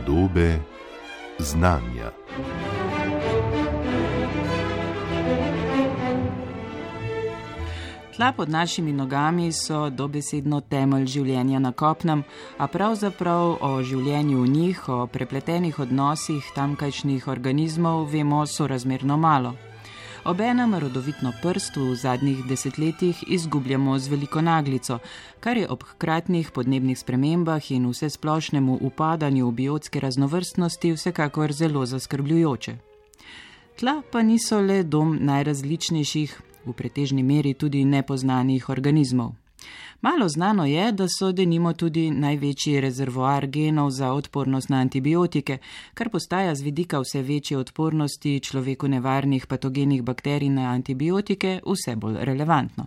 Podobe znanja. Tla pod našimi nogami so dobesedno temelj življenja na kopnem, a pravzaprav o življenju v njih, o prepletenih odnosih tamkajšnjih organizmov vemo sorazmerno malo. Obenem rodovitno prst v zadnjih desetletjih izgubljamo z veliko naglico, kar je ob hkratnih podnebnih spremembah in vse splošnemu upadanju biotske raznovrstnosti vsekakor zelo zaskrbljujoče. Tla pa niso le dom najrazličnejših, v pretežni meri tudi nepoznanih organizmov. Malo znano je, da so denimo tudi največji rezervoar genov za odpornost na antibiotike, kar postaja z vidika vse večje odpornosti človeku nevarnih patogenih bakterij na antibiotike vse bolj relevantno.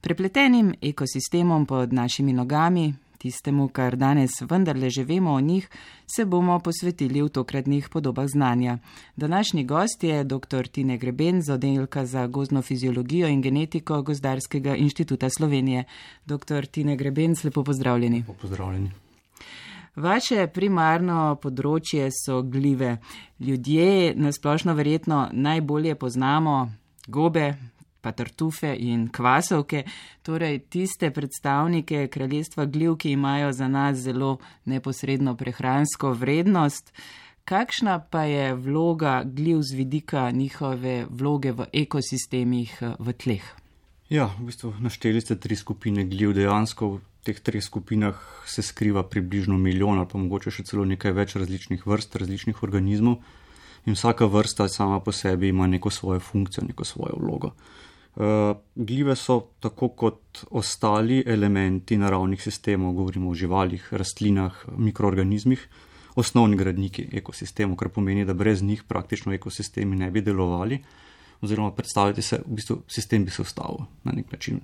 Prepletenim ekosistemom pod našimi nogami, tistemu, kar danes vendarle že vemo o njih, se bomo posvetili v tokratnih podobah znanja. Današnji gost je dr. Tine Greben z oddelka za gozdno fiziologijo in genetiko Gozdarskega inštituta Slovenije. Dr. Tine Greben, lepo pozdravljeni. Pozdravljeni. Vaše primarno področje so glive. Ljudje nasplošno verjetno najbolje poznamo gobe, pa tartufe in kvasovke, torej tiste predstavnike kraljestva gljiv, ki imajo za nas zelo neposredno prehransko vrednost. Kakšna pa je vloga gljiv z vidika njihove vloge v ekosistemih v tleh? Ja, v bistvu našteli ste tri skupine gljiv. Dejansko v teh treh skupinah se skriva približno milijon ali pa mogoče še celo nekaj več različnih vrst, različnih organizmov. In vsaka vrsta sama po sebi ima neko svojo funkcijo, neko svojo vlogo. Uh, gljive so tako kot ostali elementi naravnih sistemov, govorimo o živalih, rastlinah, mikroorganizmih, osnovni gradniki ekosistemov, kar pomeni, da brez njih praktično ekosistemi ne bi delovali, oziroma predstavljati se, v bistvu sistem bi se ustavil na nek način.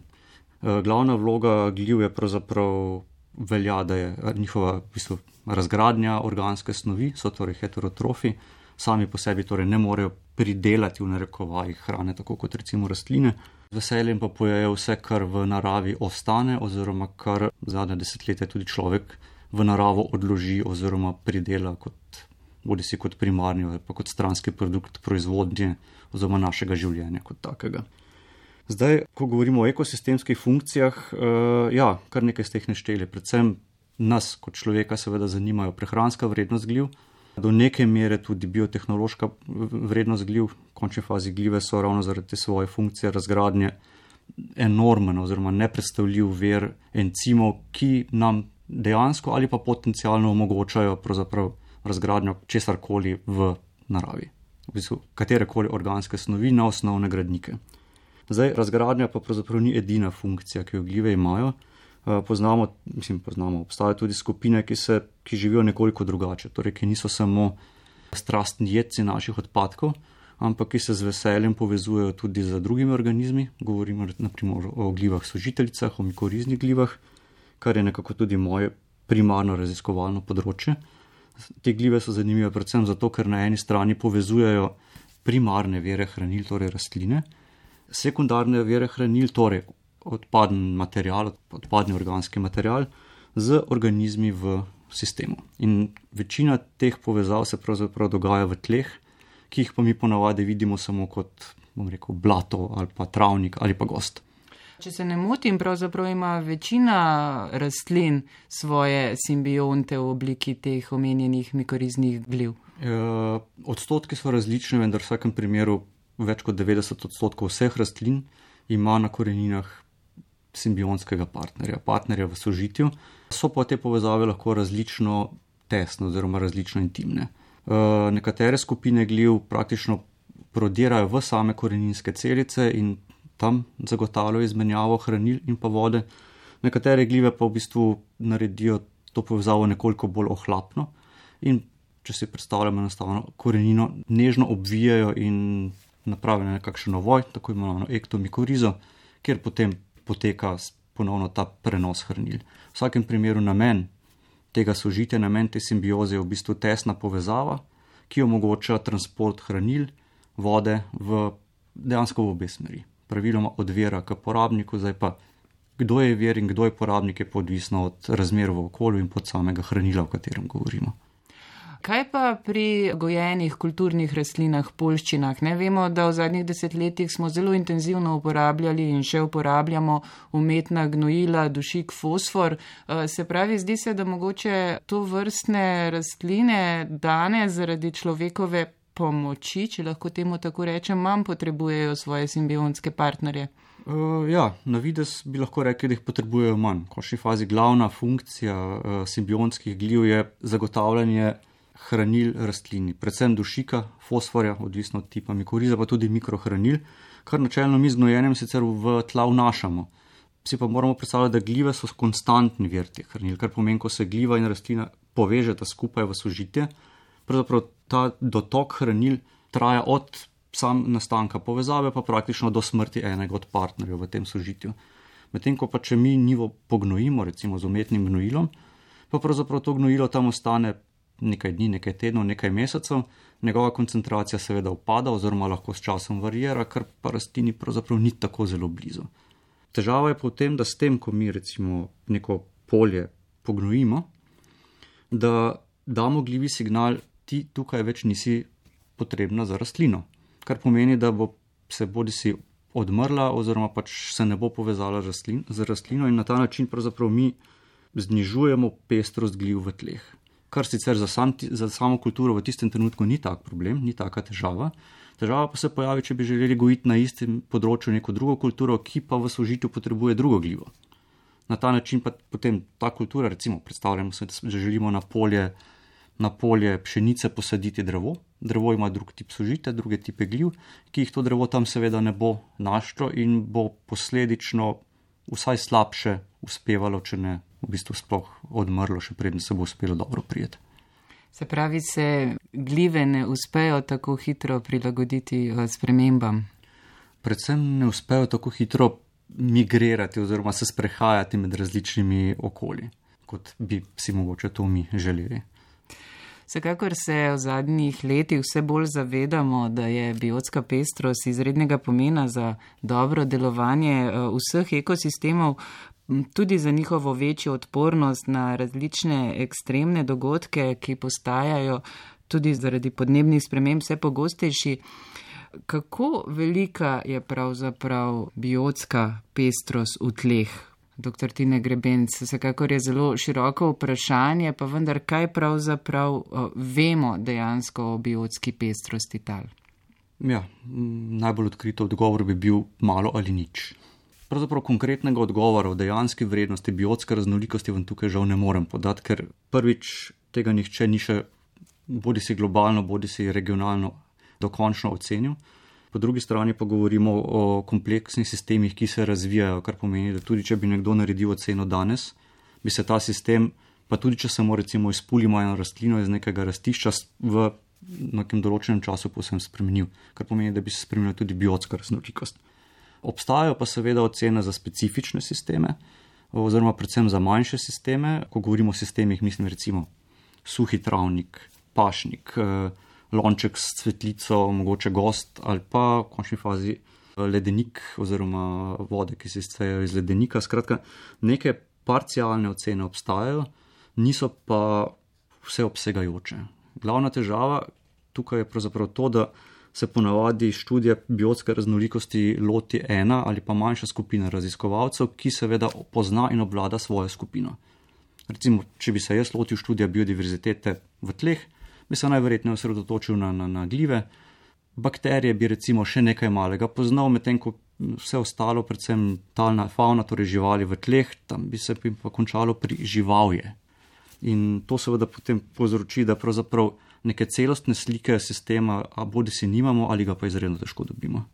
Uh, glavna vloga gljiv je pravzaprav velja, da je njihova v bistvu, razgradnja organske snovi, so torej heterotrofi, sami po sebi torej ne morejo pridelati v narekovajih hrane, tako kot recimo rastline. Veseljem pa pojejo vse, kar v naravi ostane, oziroma kar zadnje desetletje tudi človek v naravo odloži oziroma pridela kot bodi si kot primarni ali pa kot stranski produkt proizvodnje oziroma našega življenja kot takega. Zdaj, ko govorimo o ekosistemskih funkcijah, uh, ja, kar nekaj ste jih nešteli, predvsem nas kot človeka seveda zanimajo prehranska vrednost gljiv, do neke mere tudi biotehnološka vrednost gljiv, v končni fazi gljive so ravno zaradi te svoje funkcije razgradnje enormen oziroma nepredstavljiv ver encimov, ki nam dejansko ali pa potencialno omogočajo razgradnjo česarkoli v naravi, v bistvu katerekoli organske snovi na osnovne gradnike. Zdaj, razgradnja pa pravzaprav ni edina funkcija, ki jo gljive imajo. Eh, poznamo, mislim, poznamo, obstajajo tudi skupine, ki, se, ki živijo nekoliko drugače, torej ki niso samo strastni jedci naših odpadkov, ampak ki se z veseljem povezujejo tudi z drugimi organizmi. Govorimo naprimer o glivah sožiteljicah, o mikoriznih glivah, kar je nekako tudi moje primarno raziskovalno področje. Te glive so zanimive predvsem zato, ker na eni strani povezujejo primarne vere hranil, torej rastline, sekundarne vere hranil, torej odpadni material, odpadni organski material z organizmi v sistemu. In večina teh povezav se pravzaprav dogaja v tleh, ki jih pa mi ponavadi vidimo samo kot, bom rekel, blato ali pa travnik ali pa gost. Če se ne motim, pravzaprav ima večina rastlin svoje simbionte v obliki teh omenjenih mikoriznih gliv. E, odstotki so različni, vendar v vsakem primeru več kot 90 odstotkov vseh rastlin ima na koreninah simbionskega partnerja, partnerja v sožitju, so pa te povezave lahko različno tesne oziroma različno intimne. E, nekatere skupine gljiv praktično prodirajo v same koreninske celice in tam zagotavljajo izmenjavo hranil in pa vode, nekatere gljive pa v bistvu naredijo to povezavo nekoliko bolj ohlapno in če si predstavljamo enostavno korenino, nežno obvijajo in napravijo nekakšen ovoj, tako imenovano ektomikorizo, kjer potem poteka ponovno ta prenos hranil. V vsakem primeru namen tega sožitja, namen te simbioze je v bistvu tesna povezava, ki omogoča transport hranil, vode v dejansko v obe smeri. Praviloma od vera k porabniku, zdaj pa kdo je ver in kdo je porabnik, je podvisno od razmer v okolju in pod samega hranila, o katerem govorimo. Kaj pa pri gojenih kulturnih rastlinah, polščinah? Ne vemo, da v zadnjih desetletjih smo zelo intenzivno uporabljali in še uporabljamo umetna gnojila, dušik, fosfor. Eh, se pravi, zdi se, da mogoče to vrstne rastline danes zaradi človekove pomoči, če lahko temu tako rečem, manj potrebujejo svoje simbionske partnerje. Uh, ja, na vides bi lahko rekli, da jih potrebujejo manj. V končni fazi glavna funkcija uh, simbionskih gljiv je zagotavljanje hranil rastlini, predvsem dušika, fosforja, odvisno od tipa mikoriza, pa tudi mikrohranil, kar načelno mi z gnojenjem sicer v tla vnašamo. Si pa moramo predstavljati, da gljive so konstantni vir teh hranil, kar pomeni, ko se gljiva in rastlina povežeta skupaj v sožitje, pravzaprav ta dotok hranil traja od sam nastanka povezave, pa praktično do smrti enega od partnerjev v tem sožitju. Medtem ko pa če mi nivo pognojimo, recimo z umetnim gnojilom, pa pravzaprav to gnojilo tam ostane nekaj dni, nekaj tednov, nekaj mesecev, njegova koncentracija seveda upada oziroma lahko s časom varira, kar pa rastlini pravzaprav ni tako zelo blizu. Težava je pa v tem, da s tem, ko mi recimo neko polje pognojimo, da damo gljivi signal, ti tukaj več nisi potrebna za rastlino, kar pomeni, da bo se bodi si odmrla oziroma pač se ne bo povezala z rastlino in na ta način pravzaprav mi znižujemo pestrost gljiv v tleh kar sicer za, sam, za samo kulturo v tistem trenutku ni tak problem, ni taka težava. Težava pa se pojavi, če bi želeli gojiti na istem področju neko drugo kulturo, ki pa v sožitju potrebuje drugo gljivo. Na ta način pa potem ta kultura, recimo, predstavljamo se, da želimo na polje, na polje pšenice posaditi drevo. Drevo ima drug tip sožitja, druge tipe gljiv, ki jih to drevo tam seveda ne bo našlo in bo posledično vsaj slabše uspevalo, če ne v bistvu sploh odmrlo, še preden se bo uspelo dobro prijeti. Se pravi, se gljive ne uspejo tako hitro prilagoditi eh, spremembam? Predvsem ne uspejo tako hitro migrirati oziroma se sprehajati med različnimi okolji, kot bi si mogoče to mi želeli. Vsekakor se v zadnjih letih vse bolj zavedamo, da je biotska pestrost izrednega pomena za dobro delovanje eh, vseh ekosistemov, tudi za njihovo večjo odpornost na različne ekstremne dogodke, ki postajajo tudi zaradi podnebnih sprememb vse pogostejši. Kako velika je pravzaprav biotska pestrost v tleh? Dr. Tine Grebenc, vsekakor je zelo široko vprašanje, pa vendar kaj pravzaprav vemo dejansko o biotski pestrosti tal? Ja, najbolj odkrito odgovor bi bil malo ali nič. Pravzaprav konkretnega odgovora o dejanski vrednosti biotske raznolikosti vam tukaj žal ne morem podati, ker prvič tega nihče ni še bodi si globalno, bodi si regionalno dokončno ocenil. Po drugi strani pa govorimo o kompleksnih sistemih, ki se razvijajo, kar pomeni, da tudi če bi nekdo naredil oceno danes, bi se ta sistem, pa tudi če samo recimo izpulimo eno rastlino iz nekega rastišča, v nekem določenem času posebno spremenil, kar pomeni, da bi se spremenila tudi biotska raznolikost. Obstajajo pa seveda ocene za specifične sisteme, oziroma predvsem za manjše sisteme. Ko govorimo o sistemih, mislim recimo suhi travnik, pašnik, eh, lonček s cvetlico, mogoče gost ali pa v končni fazi eh, ledenik oziroma vode, ki se izcejajo iz ledenika. Skratka, neke parcialne ocene obstajajo, niso pa vseobsegajoče. Glavna težava tukaj je pravzaprav to, da se ponavadi študija biotske raznolikosti loti ena ali pa manjša skupina raziskovalcev, ki seveda pozna in obvlada svojo skupino. Recimo, če bi se jaz lotil študija biodiverzitete v tleh, bi se najverjetneje osredotočil na, na, na gljive, bakterije bi recimo še nekaj malega poznal, medtem ko vse ostalo, predvsem talna fauna, torej živali v tleh, tam bi se pa končalo pri živalje. In to seveda potem povzroči, da pravzaprav neke celostne slike sistema, a bodi si nimamo ali ga pa izredno težko dobimo.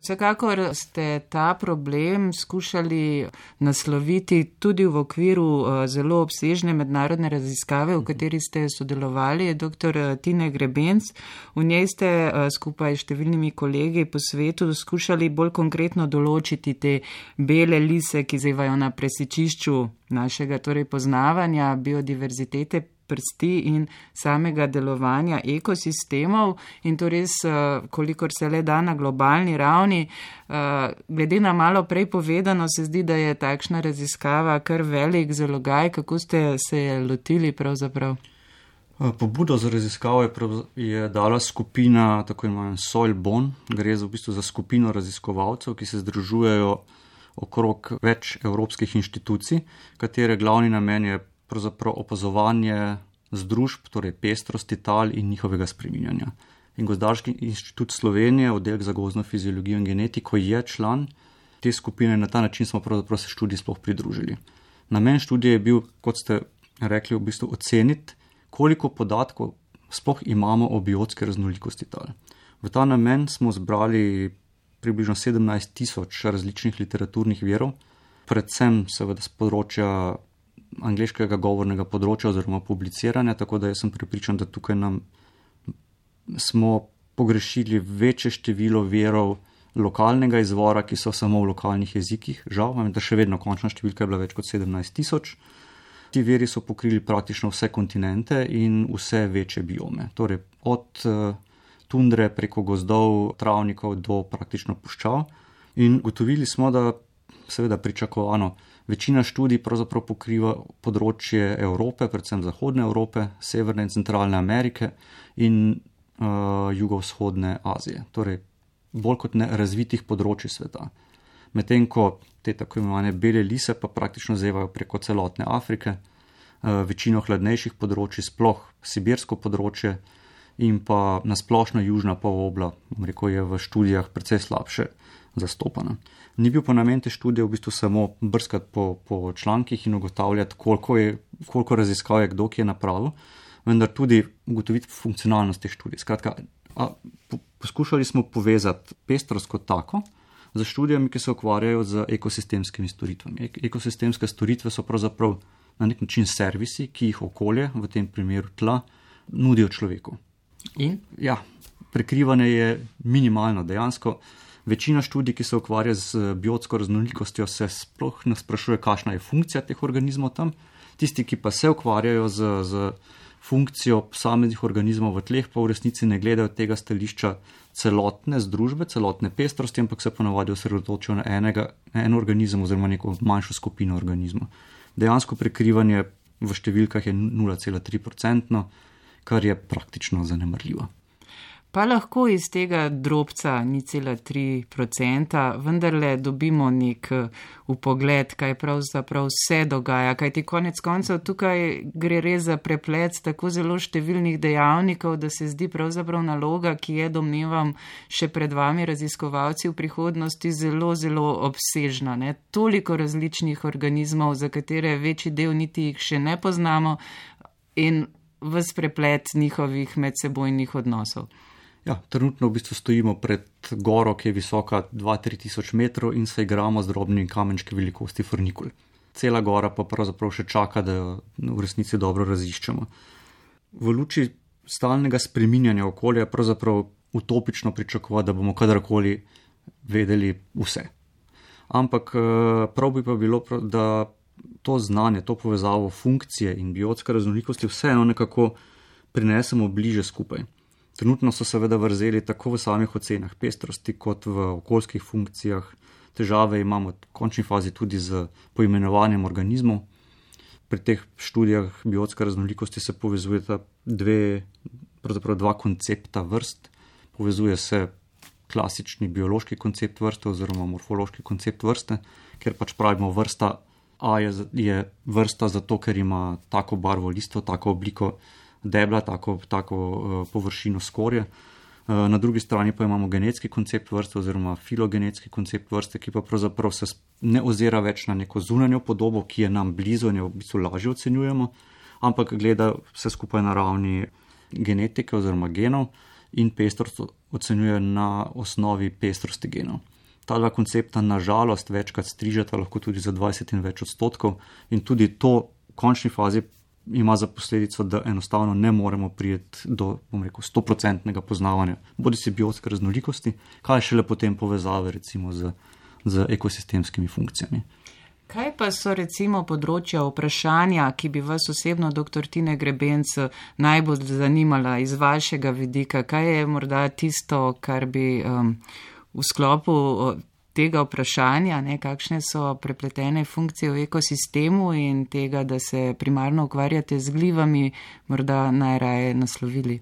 Vsekakor ste ta problem skušali nasloviti tudi v okviru eh, zelo obsežne mednarodne raziskave, v kateri ste sodelovali, dr. Tine Grebenc. V njej ste eh, skupaj s številnimi kolegi po svetu skušali bolj konkretno določiti te bele lise, ki zevajo na presičišču našega torej poznavanja biodiverzitete prsti in samega delovanja ekosistemov in to res, eh, kolikor se le da na globalni ravni. Eh, glede na malo prej povedano, se zdi, da je takšna raziskava kar velik zalogaj, kako ste se je lotili pravzaprav. Eh, pobudo za raziskavo je, je dala skupina, tako imenovana Soil Bond. Gre za, v bistvu za skupino raziskovalcev, ki se združujejo okrog več evropskih inštitucij, katere glavni namen je opazovanje združb, torej pestrosti tal in njihovega spreminjanja. In Gozdarski inštitut Slovenije, oddelek za gozno fiziologijo in genetiko, je član te skupine in na ta način smo se študiji sploh pridružili. Namen študije je bil, kot ste rekli, v bistvu oceniti, koliko podatkov sploh imamo o biotski raznolikosti tal. V ta namen smo zbrali približno 17 tisoč različnih literaturnih verov, predvsem seveda z področja angliškega govornega področja oziroma publiciranja, tako da sem pripričan, da tukaj nam smo pogrešili večje število verov lokalnega izvora, ki so samo v lokalnih jezikih. Žal, vem, da še vedno končna številka je bila več kot 17 tisoč. Ti veri so pokrili praktično vse kontinente in vse večje biome. Torej, od uh, tundre preko gozdov, travnikov do praktično puščav. In gotovili smo, da seveda pričakovano, večina študij pravzaprav pokriva področje Evrope, predvsem Zahodne Evrope, Severne in Centralne Amerike in uh, jugovzhodne Azije. Torej, bolj kot ne razvitih področji sveta. Medtem ko te tako imenovane bele lise pa praktično zevajo preko celotne Afrike, uh, večino hladnejših področji, sploh sibirsko področje in pa nasplošno južna polobla, rekel je v študijah precej slabše zastopana. Ni bil pa namen te študije v bistvu samo brskati po, po člankih in ugotavljati, koliko, je, koliko raziskav je kdo, ki je napravil, vendar tudi ugotoviti funkcionalnost teh študij. Skratka, a, po, poskušali smo povezati pestrost kot tako z študijami, ki se ukvarjajo z ekosistemskimi storitvami. Ek, ekosistemske storitve so pravzaprav na nek način servisi, ki jih okolje, v tem primeru tla, nudijo človeku. In? Ja, prekrivanje je minimalno dejansko. Večina študij, ki se ukvarja z biotsko raznolikostjo, se sploh ne sprašuje, kakšna je funkcija teh organizmov tam. Tisti, ki pa se ukvarjajo z, z funkcijo posameznih organizmov v tleh, pa v resnici ne gledajo tega stališča celotne združbe, celotne pestrosti, ampak se ponavadi osredotočajo na enega, en organizem oziroma neko manjšo skupino organizmov. Dejansko prekrivanje v številkah je 0,3%, kar je praktično zanemrljivo. Pa lahko iz tega drobca ni cela tri procenta, vendarle dobimo nek upogled, kaj pravzaprav se dogaja, kaj ti konec koncev tukaj gre res za preplet tako zelo številnih dejavnikov, da se zdi pravzaprav naloga, ki je domnevam še pred vami raziskovalci v prihodnosti zelo, zelo obsežna. Ne? Toliko različnih organizmov, za katere večji del niti jih še ne poznamo in vse preplet njihovih medsebojnih odnosov. Ja, trenutno v bistvu stojimo pred goro, ki je visoka 2-3 tisoč metrov in se igramo z drobnimi kamenčki velikosti frnikul. Cela gora pa pravzaprav še čaka, da jo v resnici dobro raziščemo. V luči stalnega spreminjanja okolja je pravzaprav utopično pričakovati, da bomo kadarkoli vedeli vse. Ampak eh, prav bi pa bilo, da to znanje, to povezavo funkcije in biotske raznolikosti vseeno nekako prinesemo bliže skupaj. Trenutno so seveda vrzeli tako v samih ocenah pestrosti, kot v okoljskih funkcijah. Težave imamo v končni fazi tudi z poimenovanjem organizmov. Pri teh študijah biotske raznolikosti se povezujeta dve, pravzaprav dva koncepta vrst. Povezuje se klasični biološki koncept vrste oziroma morfološki koncept vrste, ker pač pravimo vrsta A je, je vrsta zato, ker ima tako barvo listov, tako obliko debla, tako, tako uh, površino skorje. Uh, na drugi strani pa imamo genetski koncept vrste oziroma filogenetski koncept vrste, ki pa pravzaprav se ne ozira več na neko zunanjo podobo, ki je nam blizu in jo v bistvu lažje ocenjujemo, ampak gleda vse skupaj na ravni genetike oziroma genov in pestrost ocenjuje na osnovi pestrosti genov. Ta dva koncepta nažalost večkrat strižata, lahko tudi za 20 in več odstotkov, in tudi to v končni fazi ima za posledico, da enostavno ne moremo prijeti do rekel, 100-odstotnega poznavanja, bodi si biotske raznolikosti, kaj šele potem povezave recimo z, z ekosistemskimi funkcijami. Kaj pa so recimo področja vprašanja, ki bi vas osebno, dr. Tine Grebenc, najbolj zanimala iz vašega vidika? Kaj je morda tisto, kar bi um, v sklopu tega vprašanja, ne, kakšne so prepletene funkcije v ekosistemu in tega, da se primarno ukvarjate z glivami, morda najraje naslovili?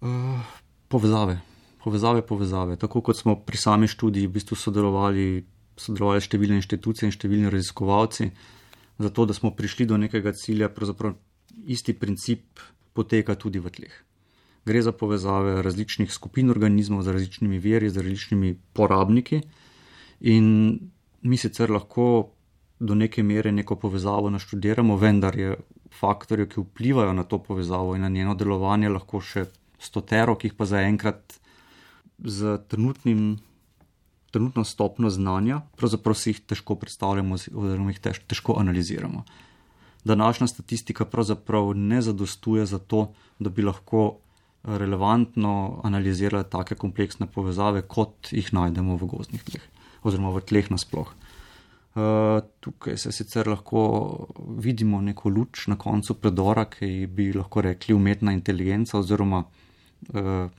Uh, povezave. Povezave, povezave. Tako kot smo pri sami študiji v bistvu sodelovali, sodelovali številne inštitucije in številni raziskovalci, zato da smo prišli do nekega cilja, pravzaprav isti princip poteka tudi v tleh. Gre za povezave različnih skupin organizmov z različnimi veri, z različnimi porabniki. In mi sicer lahko do neke mere neko povezavo naštudiramo, vendar je faktorje, ki vplivajo na to povezavo in na njeno delovanje, lahko še stotero, ki jih pa zaenkrat z trenutnim, trenutno stopno znanja, pravzaprav si jih težko predstavljamo oziroma jih tež, težko analiziramo. Današnja statistika pravzaprav ne zadostuje za to, da bi lahko relevantno analizirala take kompleksne povezave, kot jih najdemo v gozdnih tleh oziroma v tleh nasploh. Uh, tukaj se sicer lahko vidimo neko luč na koncu predora, ki bi lahko rekli umetna inteligenca oziroma uh,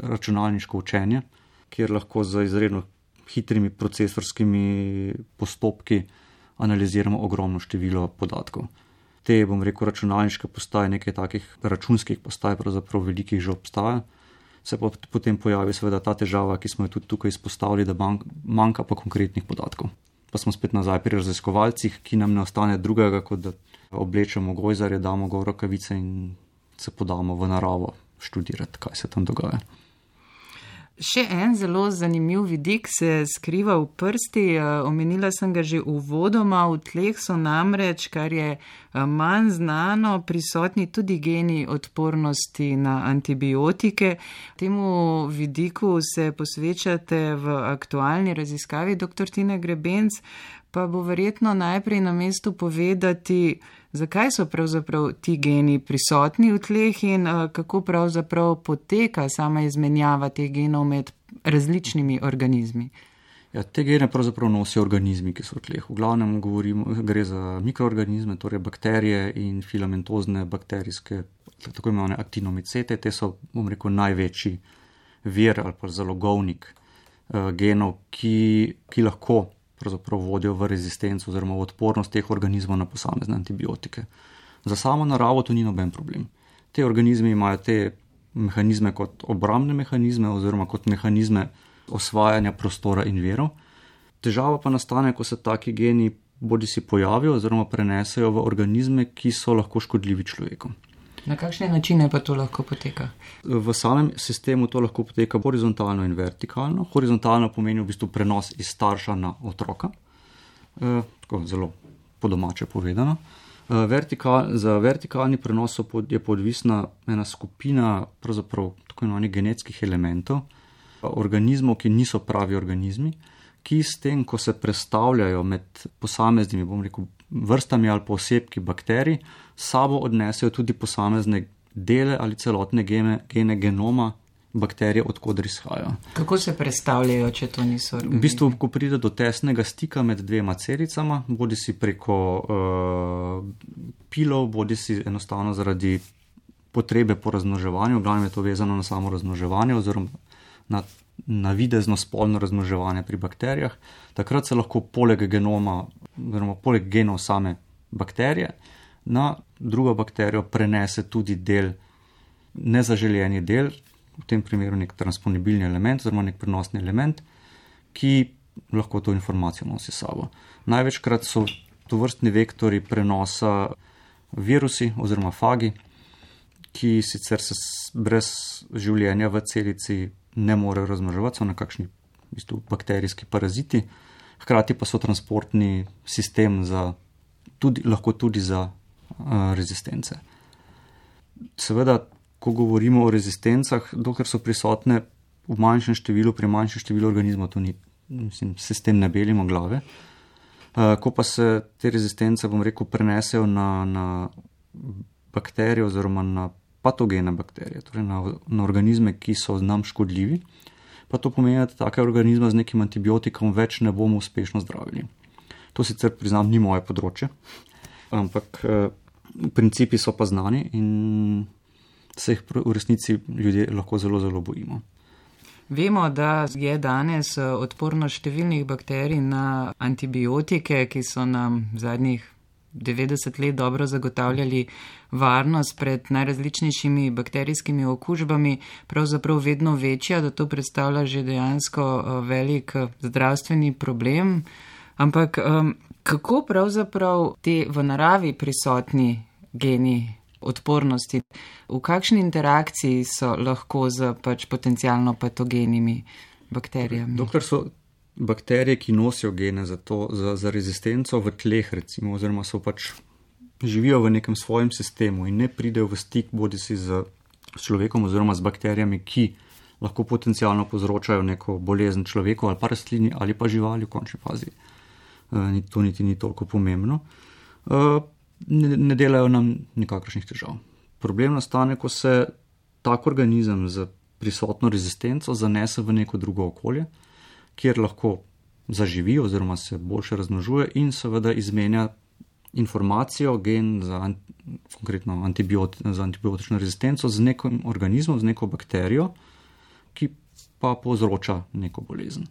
računalniško učenje, kjer lahko z izredno hitrimi procesorskimi postopki analiziramo ogromno število podatkov. Te, bom rekel, računalniške postaje, nekaj takih računskih postaj, pravzaprav velikih že obstaja se pa potem pojavi seveda ta težava, ki smo jo tudi tukaj izpostavili, da manjka pa konkretnih podatkov. Pa smo spet nazaj pri raziskovalcih, ki nam ne ostane drugega, kot da oblečemo gojzarje, damo go rokavice in se podamo v naravo študirati, kaj se tam dogaja. Še en zelo zanimiv vidik se skriva v prsti. Eh, omenila sem ga že uvodoma. V tleh so namreč, kar je eh, manj znano, prisotni tudi geni odpornosti na antibiotike. Temu vidiku se posvečate v aktualni raziskavi, dr. Tina Grebenc, pa bo verjetno najprej na mestu povedati, zakaj so pravzaprav ti geni prisotni v tleh in uh, kako pravzaprav poteka sama izmenjava teh genov med različnimi organizmi. Ja, te gene pravzaprav nosijo organizmi, ki so v tleh. V glavnem govorimo, gre za mikroorganizme, torej bakterije in filamentozne bakterijske, tako imenovane aktinomicete. Te so, bom rekel, največji vir ali pa zalogovnik uh, genov, ki, ki lahko vodijo v rezistenco oziroma v odpornost teh organizmov na posamezne antibiotike. Za samo naravo to ni noben problem. Te organizme imajo te mehanizme kot obrambne mehanizme oziroma kot mehanizme osvajanja prostora in verov. Težava pa nastane, ko se taki geni bodi si pojavijo oziroma prenesejo v organizme, ki so lahko škodljivi človeku. Na kakšne načine pa to lahko poteka? V samem sistemu to lahko poteka horizontalno in vertikalno. Horizontalno pomeni v bistvu prenos iz starša na otroka, e, tako zelo po domače povedano. E, vertikal, za vertikalni prenos je podvisna ena skupina tako imenovanih genetskih elementov, organizmov, ki niso pravi organizmi, ki s tem, ko se predstavljajo med posameznimi, bom rekel, vrstami ali posebki bakterij, sabo odnesejo tudi posamezne dele ali celotne gene, gene genoma bakterije, odkudar izhajajo. Kako se predstavljajo, če to niso organizmi? V bistvu, ko pride do tesnega stika med dvema celicama, bodi si preko uh, pilov, bodi si enostavno zaradi potrebe po razmnoževanju, glavno je to vezano na samo razmnoževanje oziroma na navidezno spolno razmnoževanje pri bakterijah. Takrat se lahko poleg genoma, oziroma poleg genov same bakterije, na drugo bakterijo prenese tudi del, nezaželjeni del, v tem primeru nek transponibilni element, oziroma nek prenosni element, ki lahko to informacijo nosi s sabo. Največkrat so to vrstni vektori prenosa virusi oziroma fagi, ki sicer se brez življenja v celici ne morejo razmnoževati, so nekakšni v bistvu, bakterijski paraziti, hkrati pa so transportni sistem za, tudi, lahko tudi za uh, rezistence. Seveda, ko govorimo o rezistencah, dokler so prisotne v manjšem številu, pri manjšem številu organizmov, to ni, mislim, se s tem ne belimo glave. Uh, ko pa se te rezistence, bom rekel, prenesejo na, na bakterije oziroma na patogene bakterije, torej na, na organizme, ki so nam škodljivi, pa to pomeni, da take organizme z nekim antibiotikom več ne bomo uspešno zdravili. To sicer priznam, ni moje področje, ampak eh, principi so pa znani in se jih v resnici ljudje lahko zelo, zelo bojimo. Vemo, da je danes eh, odporno številnih bakterij na antibiotike, ki so nam zadnjih 90 let dobro zagotavljali varnost pred najrazličnejšimi bakterijskimi okužbami, pravzaprav vedno večja, da to predstavlja že dejansko eh, velik eh, zdravstveni problem. Ampak kako pravzaprav te v naravi prisotni geni odpornosti, v kakšni interakciji so lahko z pač potencijalno patogenimi bakterijami? Dokler so bakterije, ki nosijo gene za, to, za, za rezistenco v tleh, recimo, oziroma so pač živijo v nekem svojem sistemu in ne pridejo v stik bodi si z človekom oziroma z bakterijami, ki lahko potencialno povzročajo neko bolezen človeku ali pa rastlini ali pa živali v končni fazi. Uh, to niti ni toliko pomembno. Uh, ne, ne delajo nam nikakršnih težav. Problem nastane, ko se tak organizem z prisotno rezistenco zanese v neko drugo okolje, kjer lahko zaživi oziroma se boljše razmnožuje in seveda izmenja informacijo, gen za, konkretno antibioti, za antibiotično rezistenco z nekim organizmom, z neko bakterijo, ki pa povzroča neko bolezen.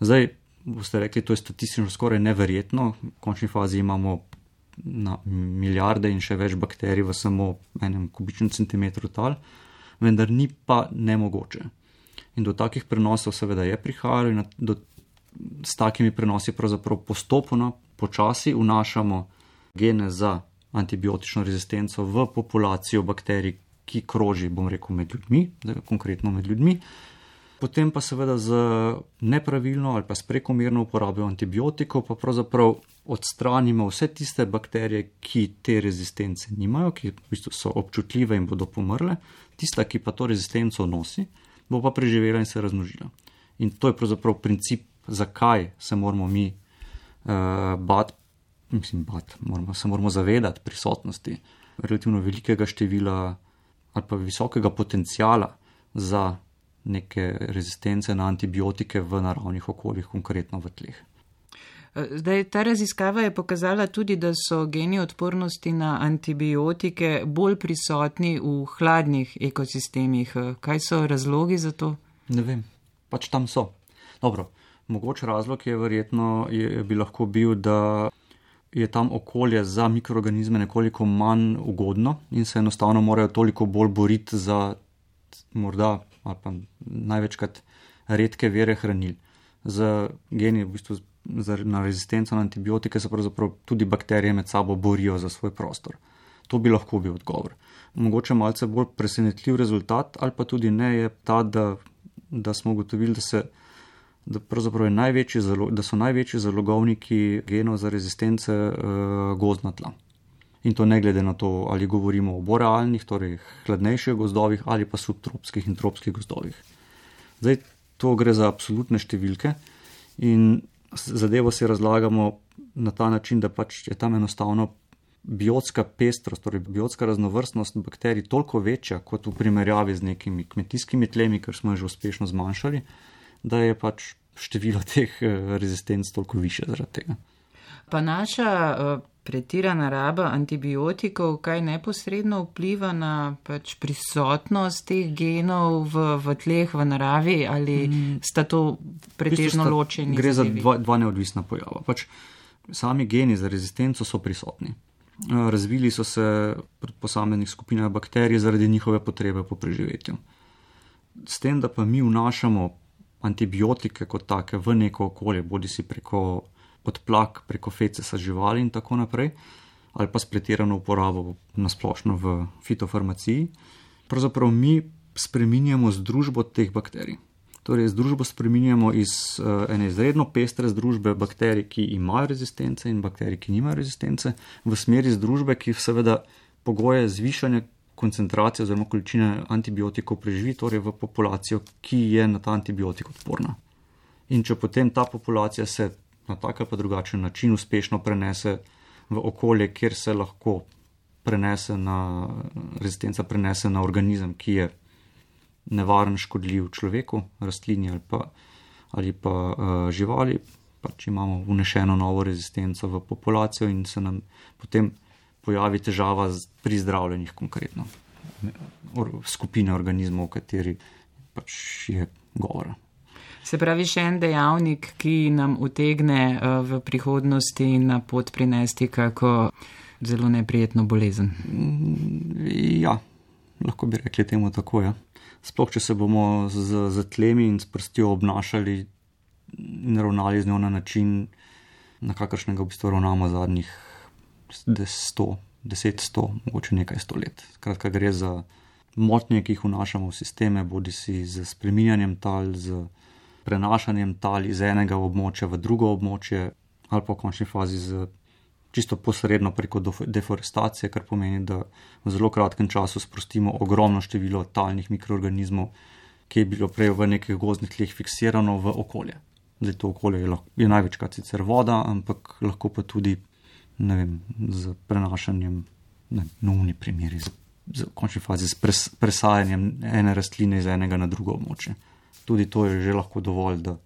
Zdaj, boste rekli, to je statistično skoraj neverjetno, v končni fazi imamo na milijarde in še več bakterij v samo enem kubičnem centimetru tal, vendar ni pa nemogoče. In do takih prenosov seveda je prihajalo in do, s takimi prenosi pravzaprav postopno, počasi vnašamo gene za antibiotično rezistenco v populacijo bakterij, ki kroži, bom rekel, med ljudmi, konkretno med ljudmi, potem pa seveda z nepravilno ali pa s prekomerno uporabo antibiotikov, pa pravzaprav odstranimo vse tiste bakterije, ki te rezistence nimajo, ki v bistvu so občutljive in bodo pomrle, tista, ki pa to rezistenco nosi, bo pa preživela in se razmnožila. In to je pravzaprav princip, zakaj se moramo mi uh, bati, mislim, bat, moramo, se moramo zavedati prisotnosti relativno velikega števila ali pa visokega potencijala za neke rezistence na antibiotike v naravnih okoljih, konkretno v tleh. Zdaj, ta raziskava je pokazala tudi, da so geni odpornosti na antibiotike bolj prisotni v hladnih ekosistemih. Kaj so razlogi za to? Ne vem, pač tam so. Dobro, mogoče razlog je verjetno, je, bi lahko bil, da je tam okolje za mikroorganizme nekoliko manj ugodno in se enostavno morajo toliko bolj boriti za morda ali pa največkrat redke vere hranil. Z geni, v bistvu na rezistenco na antibiotike, se pravzaprav tudi bakterije med sabo borijo za svoj prostor. To bi lahko bil odgovor. Mogoče malce bolj presenetljiv rezultat, ali pa tudi ne, je ta, da, da smo ugotovili, da, se, da, zalo, da so največji zalogovniki genov za rezistence uh, gozdna tla. In to ne glede na to, ali govorimo o borealnih, torej hladnejših gozdovih ali pa subtropskih in tropskih gozdovih. Zdaj, to gre za absolutne številke in zadevo si razlagamo na ta način, da pač je tam enostavno biotska pestrost, torej biotska raznovrstnost bakterij toliko večja kot v primerjavi z nekimi kmetijskimi tlemi, ker smo jo že uspešno zmanjšali, da je pač število teh eh, rezistenc toliko više zaradi tega. Pa naša uh pretirana raba antibiotikov, kaj neposredno vpliva na pač prisotnost teh genov v, v tleh, v naravi ali mm. sta to pretežno ločeni? Gre za dva, dva neodvisna pojava. Pač sami geni za rezistenco so prisotni. Eh, razvili so se pri posameznih skupinah bakterij zaradi njihove potrebe po preživetju. S tem, da pa mi vnašamo antibiotike kot take v neko okolje, bodi si preko odplak preko fecesa živali in tako naprej, ali pa spletirano uporabo na splošno v fitofarmaciji, pravzaprav mi spreminjamo združbo teh bakterij. Torej, združbo spreminjamo iz uh, ene izredno pestre združbe bakterij, ki imajo rezistence in bakterij, ki nimajo rezistence, v smeri združbe, ki seveda pogoje zvišanja koncentracije oziroma količine antibiotikov preživi, torej v populacijo, ki je na ta antibiotik odporna. In če potem ta populacija se na tak ali pa drugačen način uspešno prenese v okolje, kjer se lahko prenese na rezistenca, prenese na organizem, ki je nevaren, škodljiv človeku, rastlini ali pa, ali pa uh, živali. Pač imamo vnešeno novo rezistenco v populacijo in se nam potem pojavi težava pri zdravljenjih, konkretno skupine organizmov, v kateri pač je govora. Se pravi, še en dejavnik, ki nam utegne uh, v prihodnosti na pot prinesti kako zelo neprijetno bolezen. Mm, ja, lahko bi rekli temu tako. Ja. Sploh, če se bomo z, z tlemi in s prstjo obnašali in ravnali z njo na način, na kakršnega v bistvu ravnamo zadnjih 100, 10, 100, mogoče nekaj sto let. Skratka, gre za motnje, ki jih vnašamo v sisteme, bodi si z spreminjanjem tal, z prenašanjem tal iz enega območja v drugo območje, ali pa v končni fazi z čisto posredno preko deforestacije, kar pomeni, da v zelo kratkem času sprostimo ogromno število talnih mikroorganizmov, ki je bilo prej v nekih gozdnih tleh fiksirano v okolje. Zdaj to okolje je, lahko, je največkrat sicer voda, ampak lahko pa tudi vem, z prenašanjem, ne nujni primeri, z, z končni fazi s pres, presajanjem ene rastline iz enega na drugo območje. Tudi to je že lahko dovolj, da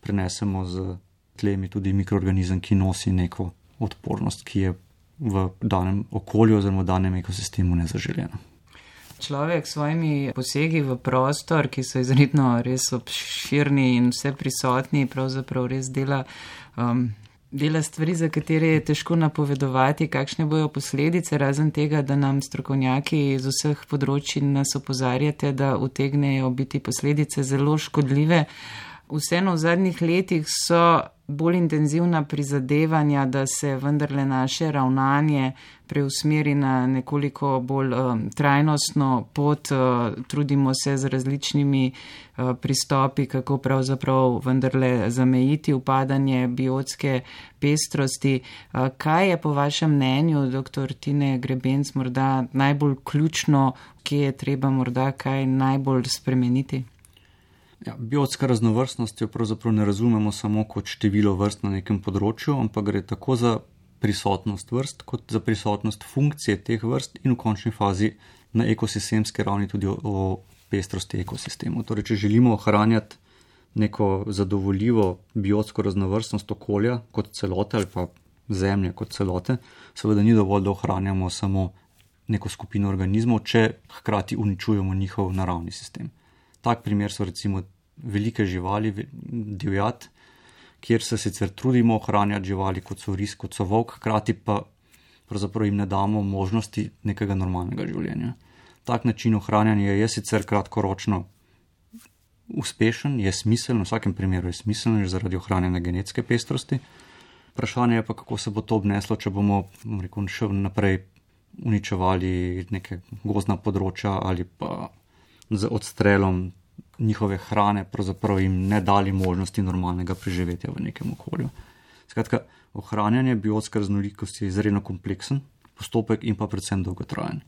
prenesemo z tlemi tudi mikroorganizem, ki nosi neko odpornost, ki je v danem okolju oziroma v danem ekosistemu nezaželjena. Človek s svojimi posegi v prostor, ki so izredno res obširni in vse prisotni, pravzaprav res dela, um, dela stvari, za katere je težko napovedovati, kakšne bojo posledice, razen tega, da nam strokovnjaki iz vseh področji nas opozarjate, da utegnejo biti posledice zelo škodljive. Vseeno v zadnjih letih so bolj intenzivna prizadevanja, da se vendarle naše ravnanje preusmeri na nekoliko bolj um, trajnostno pot. Uh, trudimo se z različnimi uh, pristopi, kako pravzaprav vendarle zamejiti upadanje biotske pestrosti. Uh, kaj je po vašem mnenju, dr. Tine Grebenc, morda najbolj ključno, kje je treba morda kaj najbolj spremeniti? Ja, biotska raznovrstnost jo pravzaprav ne razumemo samo kot število vrst na nekem področju, ampak gre tako za prisotnost vrst, kot za prisotnost funkcije teh vrst in v končni fazi na ekosistemski ravni tudi o, o pestrosti ekosistemov. Torej, če želimo ohranjati neko zadovoljivo biotsko raznovrstnost okolja kot celote ali pa zemlje kot celote, seveda ni dovolj, da ohranjamo samo neko skupino organizmov, če hkrati uničujemo njihov naravni sistem. Tak primer so recimo velike živali, divjad, kjer se sicer trudimo ohranjati živali kot so ris, kot so volk, hkrati pa pravzaprav jim ne damo možnosti nekega normalnega življenja. Tak način ohranjanja je sicer kratkoročno uspešen, je smiseln, v vsakem primeru je smiseln zaradi ohranjanja genetske pestrosti. Vprašanje je pa, kako se bo to obneslo, če bomo rekel, še naprej uničevali neke gozdna področja ali pa z odstrelom njihove hrane, pravzaprav jim ne dali možnosti normalnega preživetja v nekem okolju. Skratka, ohranjanje biotske raznolikosti je izredno kompleksen postopek in pa predvsem dolgotrajen.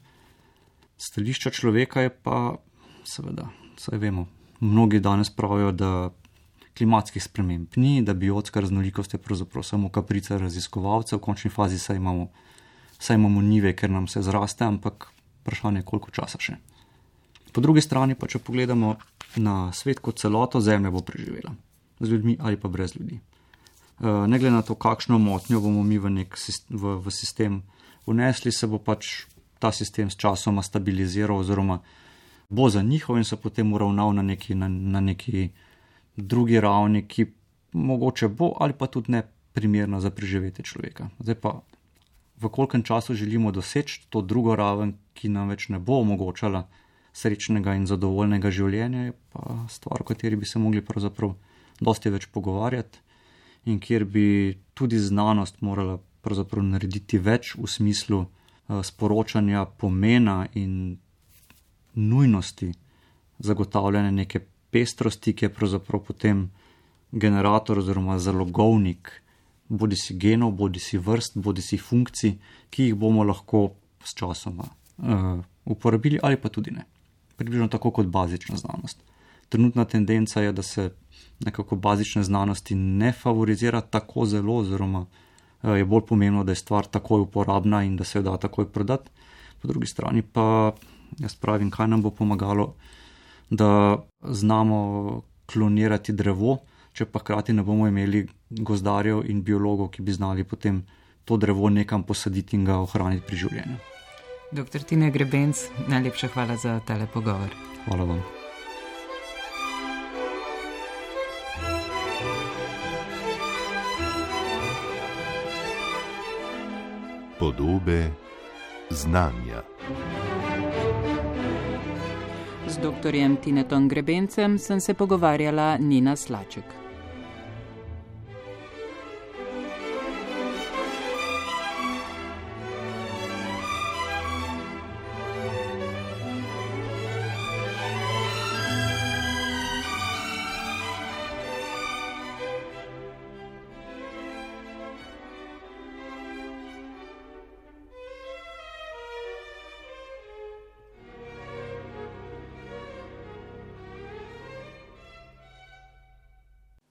Stališča človeka je pa, seveda, saj vemo, mnogi danes pravijo, da klimatskih sprememb ni, da biotska raznolikost je pravzaprav samo kaprica raziskovalcev, v končni fazi saj imamo, saj imamo nive, ker nam se zraste, ampak vprašanje je, koliko časa še. Po drugi strani pa, če pogledamo na svet kot celoto, Zemlja bo preživela. Z ljudmi ali pa brez ljudi. Eh, ne glede na to, kakšno motnjo bomo mi v, nek, v, v sistem unesli, se bo pač ta sistem s časoma stabiliziral, oziroma bo za njihov in se potem uravnal na neki, na, na neki drugi ravni, ki mogoče bo ali pa tudi ne primerna za preživetje človeka. Zdaj pa, v kolkem času želimo doseči to drugo raven, ki nam več ne bo omogočala srečnega in zadovoljnega življenja, je pa stvar, o kateri bi se mogli pravzaprav dosti več pogovarjati in kjer bi tudi znanost morala pravzaprav narediti več v smislu uh, sporočanja pomena in nujnosti zagotavljanja neke pestrosti, ki je pravzaprav potem generator oziroma zalogovnik bodi si genov, bodi si vrst, bodi si funkcij, ki jih bomo lahko s časoma uh, uporabili ali pa tudi ne približno tako kot bazična znanost. Trenutna tendenca je, da se nekako bazične znanosti ne favorizira tako zelo, oziroma eh, je bolj pomembno, da je stvar takoj uporabna in da se jo da takoj prodati. Po drugi strani pa jaz pravim, kaj nam bo pomagalo, da znamo klonirati drevo, če pa hkrati ne bomo imeli gozdarjev in biologov, ki bi znali potem to drevo nekam posaditi in ga ohraniti pri življenju. Doktor Tine Grebenc, najlepša hvala za tale pogovor. Hvala vam. Podobe znanja. Z doktorjem Tinetom Grebencem sem se pogovarjala Nina Slaček.